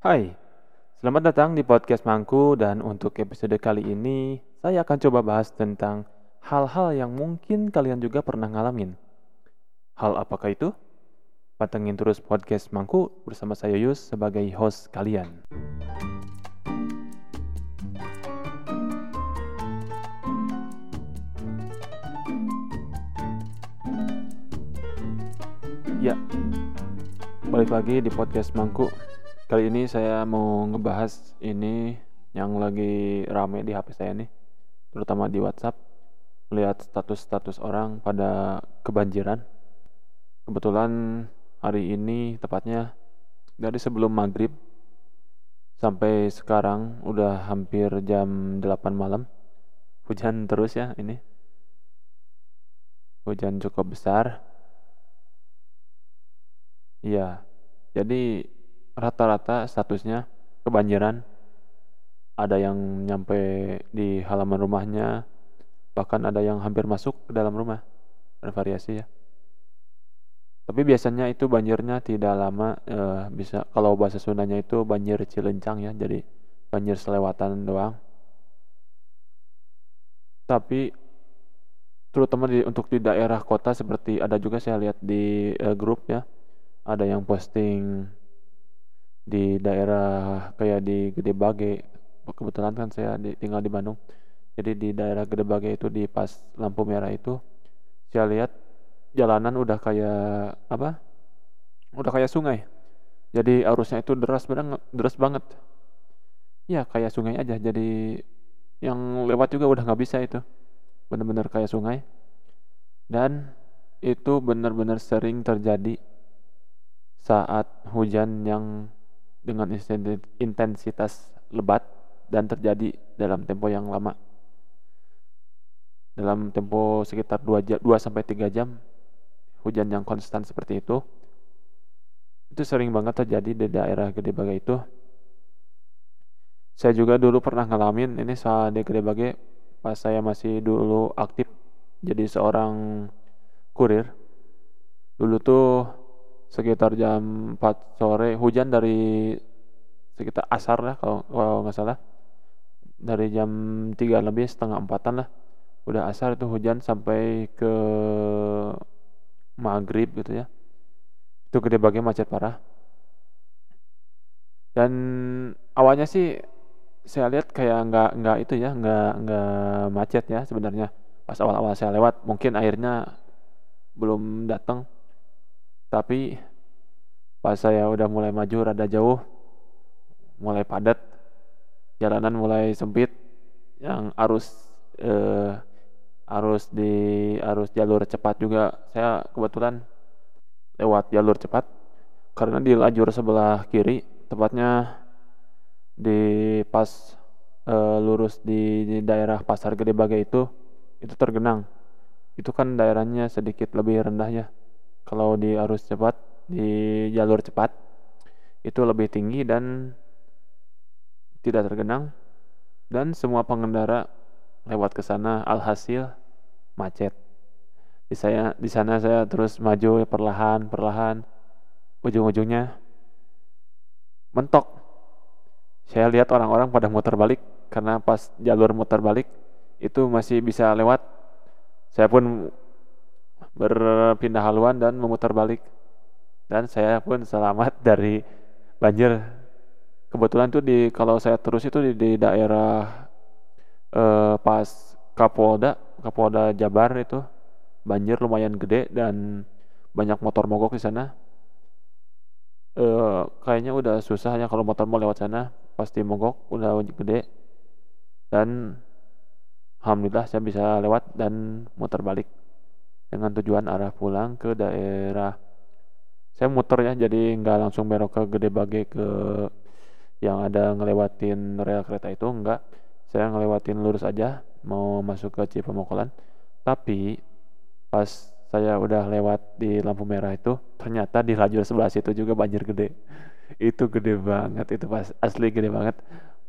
Hai, selamat datang di podcast Mangku dan untuk episode kali ini saya akan coba bahas tentang hal-hal yang mungkin kalian juga pernah ngalamin. Hal apakah itu? Pantengin terus podcast Mangku bersama saya Yus sebagai host kalian. Ya, balik lagi di podcast Mangku Kali ini saya mau ngebahas ini yang lagi rame di HP saya nih, terutama di WhatsApp. Melihat status-status orang pada kebanjiran. Kebetulan hari ini tepatnya dari sebelum maghrib sampai sekarang udah hampir jam 8 malam. Hujan terus ya ini. Hujan cukup besar. Iya. Jadi rata-rata statusnya kebanjiran. Ada yang nyampe di halaman rumahnya bahkan ada yang hampir masuk ke dalam rumah. Bervariasi ya. Tapi biasanya itu banjirnya tidak lama eh, bisa kalau bahasa Sundanya itu banjir cilencang ya jadi banjir selewatan doang. Tapi terutama di, untuk di daerah kota seperti ada juga saya lihat di eh, grup ya ada yang posting di daerah kayak di Gede Bage. Kebetulan kan saya di, tinggal di Bandung. Jadi di daerah Gede Bage itu di pas lampu merah itu saya lihat jalanan udah kayak apa? Udah kayak sungai. Jadi arusnya itu deras banget deras banget. Ya kayak sungai aja. Jadi yang lewat juga udah nggak bisa itu. Bener-bener kayak sungai. Dan itu benar-benar sering terjadi saat hujan yang dengan intensitas lebat dan terjadi dalam tempo yang lama. Dalam tempo sekitar 2 jam, 2 sampai 3 jam hujan yang konstan seperti itu itu sering banget terjadi di daerah Gede Bage itu. Saya juga dulu pernah ngalamin ini soal di Gede Bage pas saya masih dulu aktif jadi seorang kurir. Dulu tuh sekitar jam 4 sore. Hujan dari sekitar asar lah kalau kalau nggak salah. Dari jam 3 lebih setengah empatan lah. Udah asar itu hujan sampai ke maghrib gitu ya. Itu gede bagian macet parah. Dan awalnya sih saya lihat kayak nggak nggak itu ya nggak nggak macet ya sebenarnya. Pas awal-awal saya lewat mungkin airnya belum datang tapi pas saya udah mulai maju rada jauh mulai padat jalanan mulai sempit yang arus eh, arus di arus jalur cepat juga saya kebetulan lewat jalur cepat. Karena di lajur sebelah kiri tepatnya di pas eh, lurus di, di daerah pasar gede bagai itu itu tergenang. Itu kan daerahnya sedikit lebih rendah ya kalau di arus cepat di jalur cepat itu lebih tinggi dan tidak tergenang dan semua pengendara lewat ke sana alhasil macet. Di saya di sana saya terus maju perlahan perlahan ujung-ujungnya mentok. Saya lihat orang-orang pada muter balik karena pas jalur muter balik itu masih bisa lewat. Saya pun berpindah haluan dan memutar balik. Dan saya pun selamat dari banjir. Kebetulan tuh di kalau saya terus itu di, di daerah eh, pas Kapolda Kapolda Jabar itu banjir lumayan gede dan banyak motor mogok di sana. Eh, kayaknya udah susah ya kalau motor mau lewat sana pasti mogok udah gede. Dan alhamdulillah saya bisa lewat dan muter balik dengan tujuan arah pulang ke daerah. Saya muter ya jadi nggak langsung belok ke Gede Bage ke yang ada ngelewatin rel kereta itu enggak saya ngelewatin lurus aja mau masuk ke Cipemokolan tapi pas saya udah lewat di lampu merah itu ternyata di lajur sebelah situ juga banjir gede. Itu gede banget itu pas asli gede banget.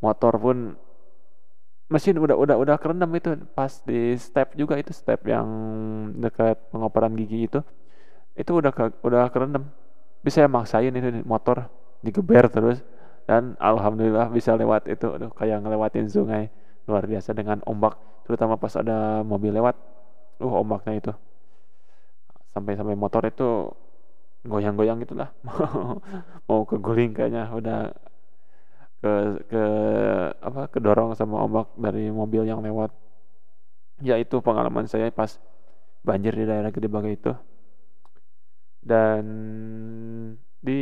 Motor pun mesin udah udah udah kerendam itu. Pas di step juga itu step yang dekat pengoperan gigi itu itu udah ke, udah kerendam. Bisa maksain itu motor digeber terus. Dan alhamdulillah bisa lewat itu aduh kayak ngelewatin sungai. Luar biasa dengan ombak terutama pas ada mobil lewat. Uh ombaknya itu. Sampai sampai motor itu goyang-goyang gitulah. Mau keguling kayaknya udah ke ke apa kedorong sama ombak dari mobil yang lewat. Ya itu pengalaman saya pas banjir di daerah Gede Bagai itu. Dan di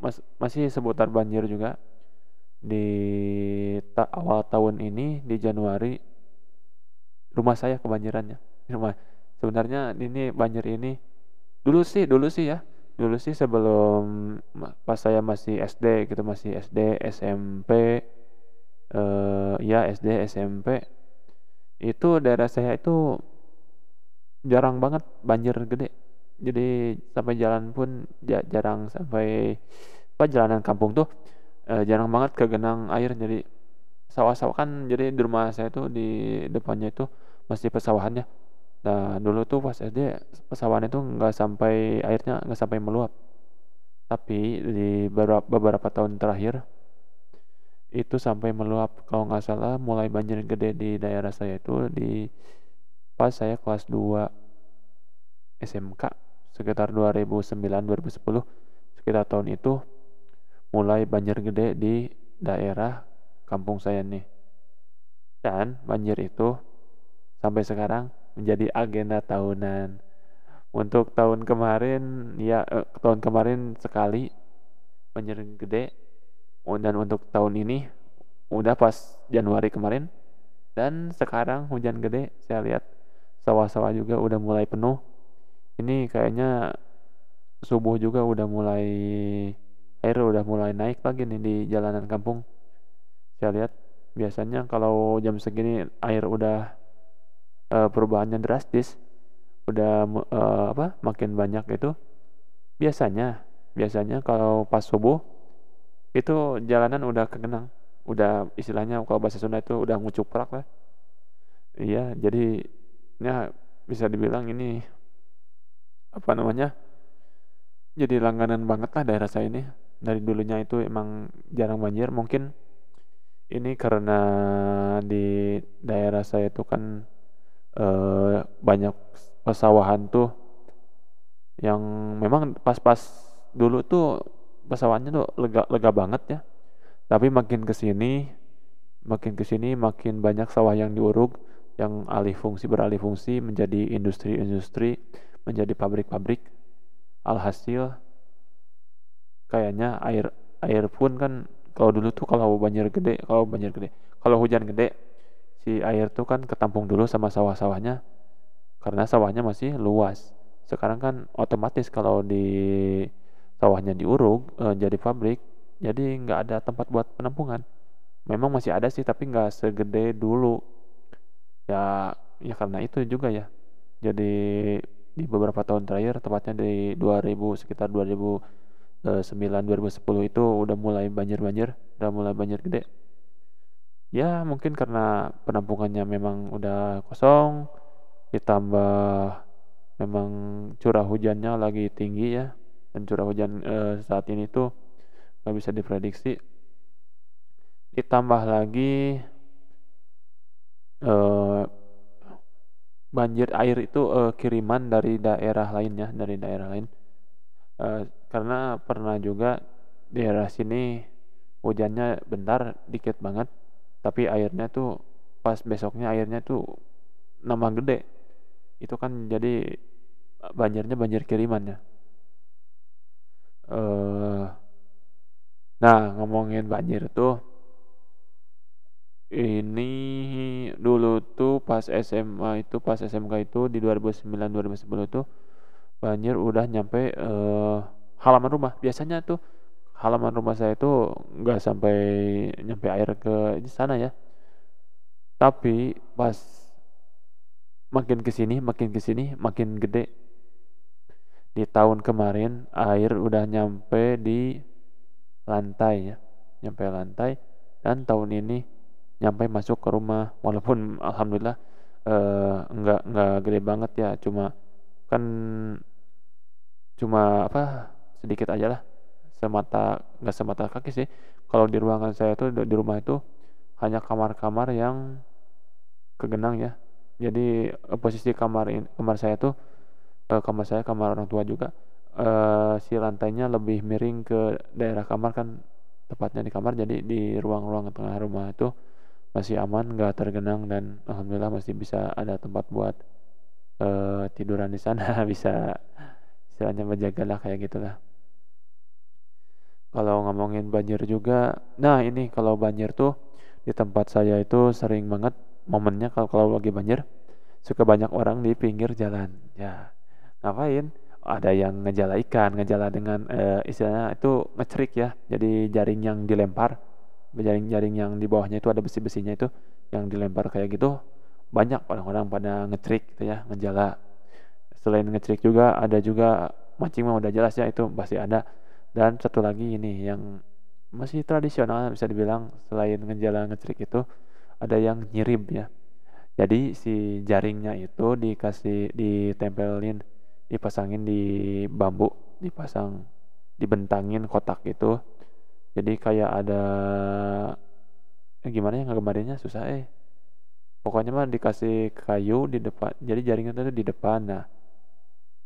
mas, masih seputar banjir juga. Di ta awal tahun ini di Januari rumah saya kebanjirannya. Rumah sebenarnya ini banjir ini dulu sih dulu sih ya dulu sih sebelum pas saya masih SD gitu masih SD SMP eh ya SD SMP itu daerah saya itu jarang banget banjir gede. Jadi sampai jalan pun jarang sampai apa jalanan kampung tuh uh, jarang banget kegenang air. Jadi sawah-sawah kan jadi di rumah saya tuh di depannya itu masih pesawahannya nah dulu tuh pas SD pesawahan itu nggak sampai airnya nggak sampai meluap. Tapi di beberapa, beberapa tahun terakhir itu sampai meluap. Kalau nggak salah mulai banjir gede di daerah saya itu di pas saya kelas 2 SMK sekitar 2009-2010 sekitar tahun itu mulai banjir gede di daerah kampung saya nih. Dan banjir itu sampai sekarang menjadi agenda tahunan. Untuk tahun kemarin ya eh, tahun kemarin sekali banjir gede. Dan untuk tahun ini udah pas Januari kemarin. Dan sekarang hujan gede saya lihat sawah-sawah juga udah mulai penuh. Ini kayaknya subuh juga udah mulai air udah mulai naik lagi nih di jalanan kampung. Saya lihat biasanya kalau jam segini air udah uh, perubahannya drastis udah uh, apa makin banyak itu biasanya biasanya kalau pas subuh itu jalanan udah kegenang udah istilahnya kalau bahasa Sunda itu udah ngucuprak lah. Iya jadi ya bisa dibilang ini apa namanya jadi langganan banget lah daerah saya ini. Dari dulunya itu emang jarang banjir mungkin ini karena di daerah saya itu kan eh, banyak pesawahan tuh yang memang pas-pas dulu tuh pesawahannya tuh lega lega banget ya tapi makin ke sini makin ke sini makin banyak sawah yang diuruk yang alih fungsi beralih fungsi menjadi industri-industri, menjadi pabrik-pabrik. Alhasil kayaknya air air pun kan kalau dulu tuh kalau banjir gede, kalau banjir gede, kalau hujan gede si air tuh kan ketampung dulu sama sawah-sawahnya karena sawahnya masih luas. Sekarang kan otomatis kalau di sawahnya diuruk e, jadi pabrik, jadi nggak ada tempat buat penampungan. Memang masih ada sih tapi nggak segede dulu ya ya karena itu juga ya jadi di beberapa tahun terakhir tepatnya di 2000 sekitar 2009 2010 itu udah mulai banjir-banjir udah mulai banjir gede ya mungkin karena penampungannya memang udah kosong ditambah memang curah hujannya lagi tinggi ya. Dan curah hujan eh, saat ini tuh nggak bisa diprediksi. Ditambah lagi uh, banjir air itu uh, kiriman dari daerah lainnya dari daerah lain. Uh, karena pernah juga daerah sini hujannya bentar dikit banget tapi airnya tuh pas besoknya airnya tuh nambah gede. Itu kan jadi banjirnya banjir kirimannya uh, nah ngomongin banjir tuh ini dulu tuh pas SMA itu pas SMK itu di 2009 2010 tuh banjir udah nyampe uh, halaman rumah. Biasanya tuh halaman rumah saya itu nggak sampai nyampe air ke sana ya. Tapi pas makin ke sini makin ke sini makin gede. Di tahun kemarin air udah nyampe di lantai ya nyampe lantai. Dan tahun ini nyampe masuk ke rumah. Walaupun alhamdulillah uh, nggak nggak gede banget ya. Cuma kan cuma apa sedikit aja lah semata nggak semata kaki sih. Kalau di ruangan saya tuh di rumah itu hanya kamar-kamar yang kegenang ya. Jadi eh, posisi kamar in, kamar saya tuh uh, kamar saya kamar orang tua juga uh, si lantainya lebih miring ke daerah kamar kan tepatnya di kamar. Jadi di ruang-ruang tengah rumah itu masih aman nggak tergenang dan alhamdulillah masih bisa ada tempat buat uh, tiduran di sana. Bisa istilahnya menjaga lah kayak gitulah kalau ngomongin banjir juga nah ini kalau banjir tuh di tempat saya itu sering banget momennya kalau kalau lagi banjir suka banyak orang di pinggir jalan. Ya ngapain? Ada yang ngejala ikan ngejala dengan uh, istilahnya itu ngecerik ya. Jadi jaring yang dilempar jaring-jaring yang di bawahnya itu ada besi-besinya itu yang dilempar kayak gitu banyak orang-orang pada ngecerik gitu ya ngejala. Selain ngecerik juga ada juga mancing mah udah jelas ya itu pasti ada dan satu lagi ini yang masih tradisional bisa dibilang selain ngejala ngecerik itu ada yang nyirib ya. Jadi si jaringnya itu dikasih ditempelin dipasangin di bambu dipasang dibentangin kotak itu. Jadi kayak ada eh, gimana ya ngegambarinnya susah eh. Pokoknya mah dikasih kayu di depan jadi jaringan itu di depan. Nah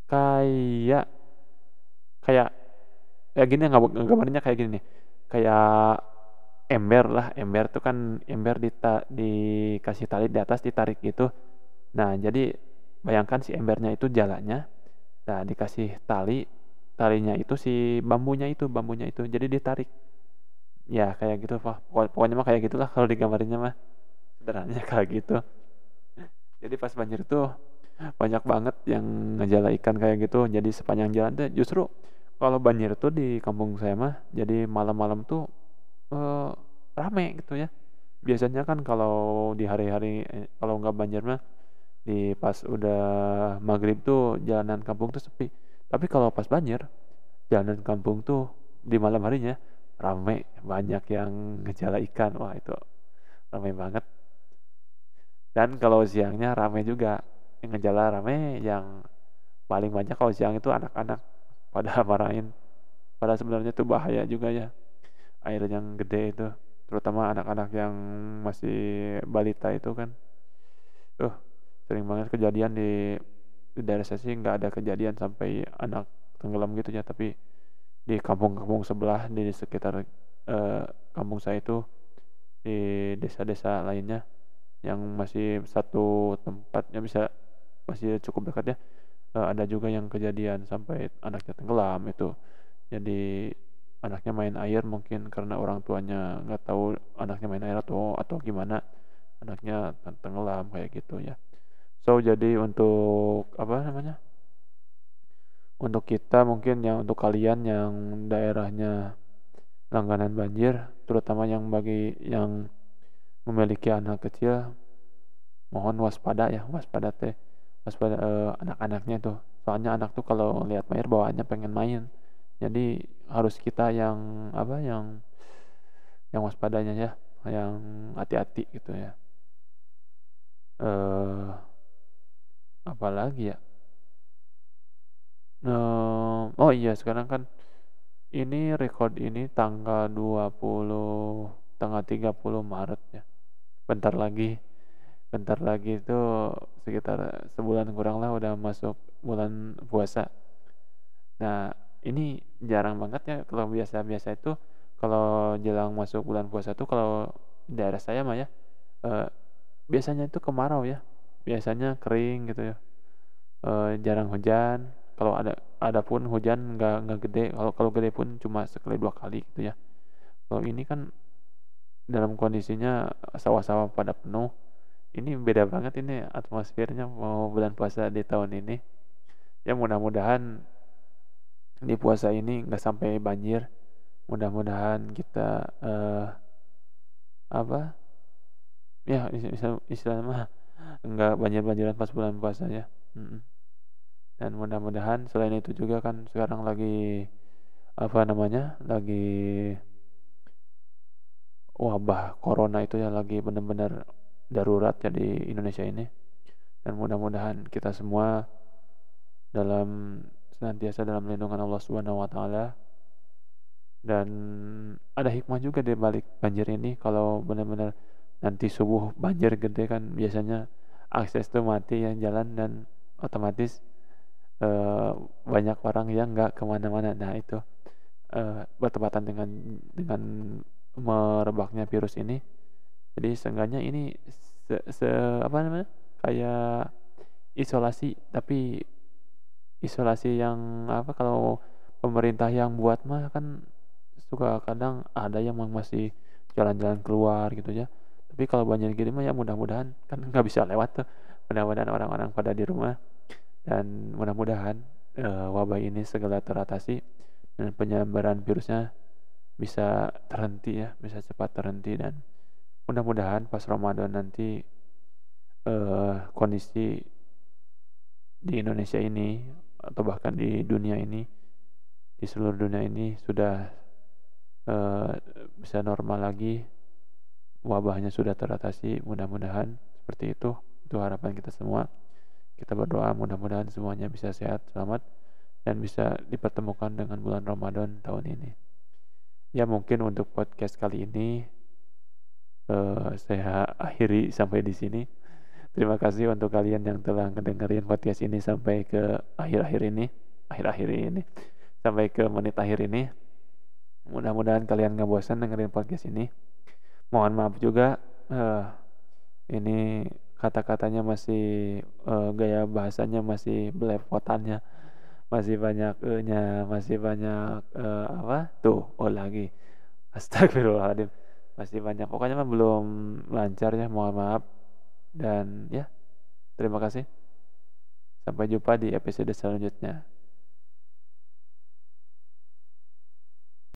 kayak kayak ya gini gambarnya kayak gini nih. Kayak ember lah ember tuh kan ember di dikasih tali di atas ditarik gitu. Nah jadi bayangkan si embernya itu jalannya nah dikasih tali talinya itu si bambunya itu bambunya itu jadi ditarik. Ya kayak gitu Pak pokoknya mah kayak gitulah kalau digambarinnya mah. Sederhananya kayak gitu. Jadi pas banjir tuh banyak banget yang ngejala ikan kayak gitu. Jadi sepanjang jalan tuh justru kalau banjir tuh di kampung saya mah jadi malam-malam tuh uh, rame gitu ya. Biasanya kan kalau di hari-hari eh, kalau nggak banjir mah di pas udah maghrib tuh jalanan kampung tuh sepi. Tapi kalau pas banjir jalanan kampung tuh di malam harinya rame banyak yang ngejala ikan. Wah itu rame banget. Dan kalau siangnya rame juga yang ngejala rame yang paling banyak kalau siang itu anak-anak pada marahin pada sebenarnya itu bahaya juga ya. Air yang gede itu terutama anak-anak yang masih balita itu kan. Tuh sering banget kejadian di, di daerah saya sih nggak ada kejadian sampai anak tenggelam gitu ya. Tapi di kampung-kampung sebelah di sekitar uh, kampung saya itu di desa-desa lainnya yang masih satu tempatnya bisa masih cukup dekat ya uh, ada juga yang kejadian sampai anaknya tenggelam itu. Jadi anaknya main air mungkin karena orang tuanya nggak tahu anaknya main air atau atau gimana. Anaknya tenggelam kayak gitu ya. So jadi untuk apa namanya? Untuk kita mungkin yang untuk kalian yang daerahnya langganan banjir terutama yang bagi yang memiliki anak kecil mohon waspada ya waspada teh waspada eh, anak-anaknya tuh. Soalnya anak tuh kalau lihat air bawaannya pengen main. Jadi harus kita yang apa yang yang waspadanya ya yang hati-hati gitu ya. Eh apalagi ya? Eh oh iya sekarang kan ini record ini tanggal 20 tanggal 30 Maret ya. Bentar lagi bentar lagi itu sekitar sebulan kurang lah udah masuk bulan puasa. Nah ini jarang banget ya kalau biasa-biasa itu kalau jelang masuk bulan puasa tuh kalau daerah saya mah ya eh, biasanya itu kemarau ya. Biasanya kering gitu ya. Eh, jarang hujan. Kalau ada ada pun hujan nggak nggak gede. Kalau kalau gede pun cuma sekali dua kali gitu ya. Kalau ini kan dalam kondisinya sawah-sawah pada penuh ini beda banget ini atmosfernya mau bulan puasa di tahun ini. Ya mudah-mudahan di puasa ini nggak sampai banjir. Mudah-mudahan kita uh, apa? Ya istilahnya mah nggak banjir-banjiran pas bulan puasa ya. Dan mudah-mudahan selain itu juga kan sekarang lagi apa namanya lagi wabah corona itu ya lagi benar-benar darurat ya di Indonesia ini. Dan mudah-mudahan kita semua dalam senantiasa dalam lindungan Allah Subhanahu wa taala. Dan ada hikmah juga di balik banjir ini. Kalau benar-benar nanti subuh banjir gede kan biasanya akses tuh mati yang jalan dan otomatis uh, banyak orang yang nggak ke mana-mana. Nah itu uh, bertepatan dengan dengan merebaknya virus ini. Jadi seenggaknya ini se, se apa namanya kayak isolasi tapi isolasi yang apa kalau pemerintah yang buat mah kan suka kadang ada yang masih jalan-jalan keluar gitu ya. Tapi kalau banjir gini mah ya mudah-mudahan kan nggak bisa lewat tuh mudah-mudahan orang-orang pada di rumah. Dan mudah-mudahan uh, wabah ini segala teratasi dan penyebaran virusnya bisa terhenti ya bisa cepat terhenti dan mudah-mudahan pas Ramadan nanti uh, kondisi di Indonesia ini atau bahkan di dunia ini di seluruh dunia ini sudah uh, bisa normal lagi wabahnya sudah teratasi mudah-mudahan seperti itu. Itu harapan kita semua. Kita berdoa mudah-mudahan semuanya bisa sehat selamat dan bisa dipertemukan dengan bulan Ramadan tahun ini. Ya mungkin untuk podcast kali ini uh, saya akhiri sampai di sini. Terima kasih untuk kalian yang telah mendengarin podcast ini sampai ke akhir-akhir ini, akhir-akhir ini, sampai ke menit akhir ini. Mudah-mudahan kalian nggak bosan dengerin podcast ini. Mohon maaf juga, uh, ini kata-katanya masih uh, gaya bahasanya masih belepotannya, masih banyak nya, masih banyak uh, apa? Tuh, oh lagi. Astagfirullahaladzim masih banyak. Pokoknya mah belum lancar ya mohon maaf. Dan ya terima kasih. Sampai jumpa di episode selanjutnya